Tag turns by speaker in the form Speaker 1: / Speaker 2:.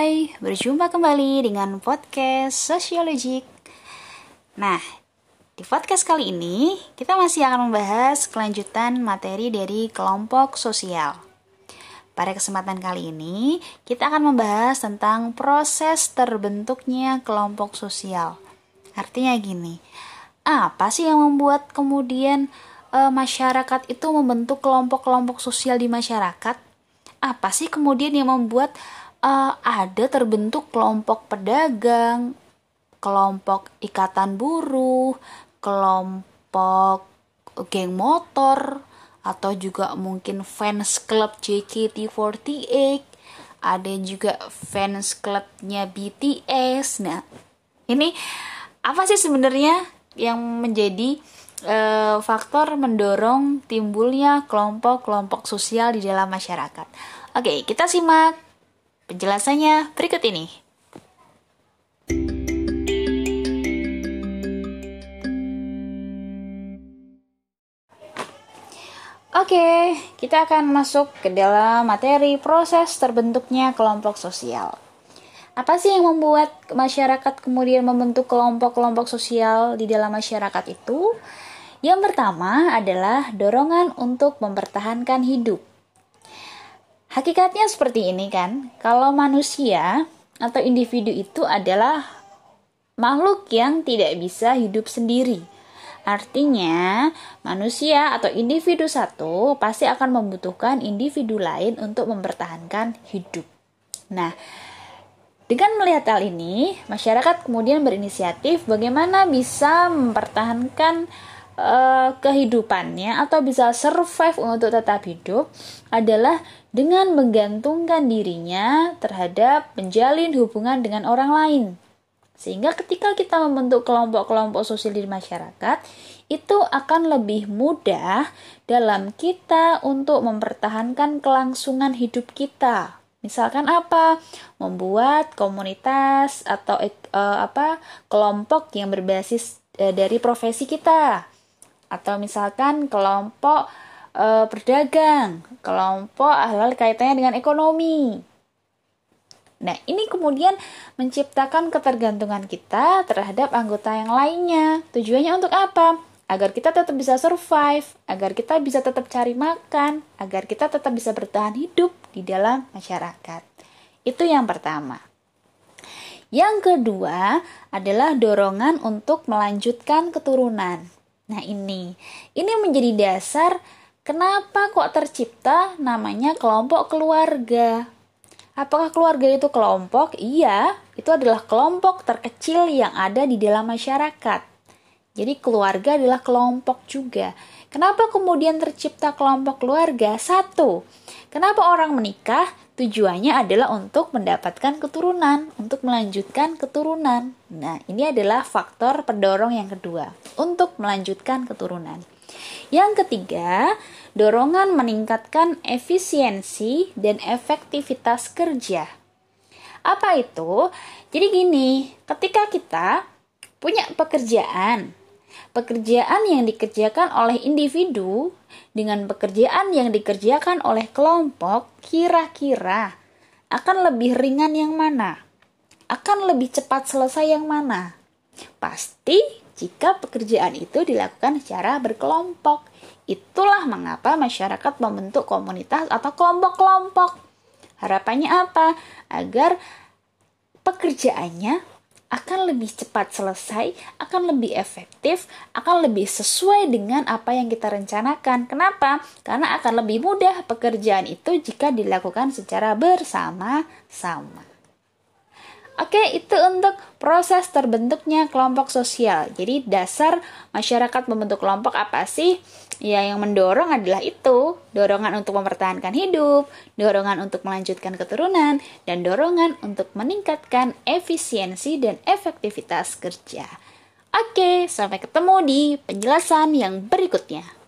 Speaker 1: Hai, berjumpa kembali dengan podcast Sosiologik. Nah, di podcast kali ini kita masih akan membahas kelanjutan materi dari kelompok sosial. Pada kesempatan kali ini, kita akan membahas tentang proses terbentuknya kelompok sosial. Artinya gini, apa sih yang membuat kemudian e, masyarakat itu membentuk kelompok-kelompok sosial di masyarakat? Apa sih kemudian yang membuat uh, ada terbentuk kelompok pedagang, kelompok ikatan buruh, kelompok geng motor, atau juga mungkin fans club JKT48, ada juga fans clubnya BTS. Nah, ini apa sih sebenarnya yang menjadi uh, faktor mendorong timbulnya kelompok-kelompok sosial di dalam masyarakat? Oke, kita simak Penjelasannya berikut ini. Oke, kita akan masuk ke dalam materi proses terbentuknya kelompok sosial. Apa sih yang membuat masyarakat kemudian membentuk kelompok-kelompok sosial di dalam masyarakat itu? Yang pertama adalah dorongan untuk mempertahankan hidup. Hakikatnya seperti ini kan, kalau manusia atau individu itu adalah makhluk yang tidak bisa hidup sendiri. Artinya, manusia atau individu satu pasti akan membutuhkan individu lain untuk mempertahankan hidup. Nah, dengan melihat hal ini, masyarakat kemudian berinisiatif bagaimana bisa mempertahankan uh, kehidupannya atau bisa survive untuk tetap hidup adalah dengan menggantungkan dirinya terhadap menjalin hubungan dengan orang lain. Sehingga ketika kita membentuk kelompok-kelompok sosial di masyarakat, itu akan lebih mudah dalam kita untuk mempertahankan kelangsungan hidup kita. Misalkan apa? Membuat komunitas atau uh, apa? kelompok yang berbasis uh, dari profesi kita. Atau misalkan kelompok uh, berdagang, kelompok hal-hal kaitannya dengan ekonomi. Nah, ini kemudian menciptakan ketergantungan kita terhadap anggota yang lainnya. Tujuannya untuk apa? Agar kita tetap bisa survive, agar kita bisa tetap cari makan, agar kita tetap bisa bertahan hidup di dalam masyarakat. Itu yang pertama. Yang kedua adalah dorongan untuk melanjutkan keturunan. Nah, ini ini menjadi dasar Kenapa kok tercipta namanya kelompok keluarga? Apakah keluarga itu kelompok? Iya, itu adalah kelompok terkecil yang ada di dalam masyarakat. Jadi keluarga adalah kelompok juga. Kenapa kemudian tercipta kelompok keluarga? Satu, kenapa orang menikah? Tujuannya adalah untuk mendapatkan keturunan, untuk melanjutkan keturunan. Nah, ini adalah faktor pendorong yang kedua, untuk melanjutkan keturunan. Yang ketiga, dorongan meningkatkan efisiensi dan efektivitas kerja. Apa itu? Jadi gini, ketika kita punya pekerjaan, pekerjaan yang dikerjakan oleh individu dengan pekerjaan yang dikerjakan oleh kelompok, kira-kira akan lebih ringan yang mana? Akan lebih cepat selesai yang mana? Pasti jika pekerjaan itu dilakukan secara berkelompok. Itulah mengapa masyarakat membentuk komunitas atau kelompok-kelompok. Harapannya apa? Agar pekerjaannya akan lebih cepat selesai, akan lebih efektif, akan lebih sesuai dengan apa yang kita rencanakan. Kenapa? Karena akan lebih mudah pekerjaan itu jika dilakukan secara bersama-sama. Oke, itu untuk proses terbentuknya kelompok sosial. Jadi dasar masyarakat membentuk kelompok apa sih? Ya, yang mendorong adalah itu, dorongan untuk mempertahankan hidup, dorongan untuk melanjutkan keturunan, dan dorongan untuk meningkatkan efisiensi dan efektivitas kerja. Oke, sampai ketemu di penjelasan yang berikutnya.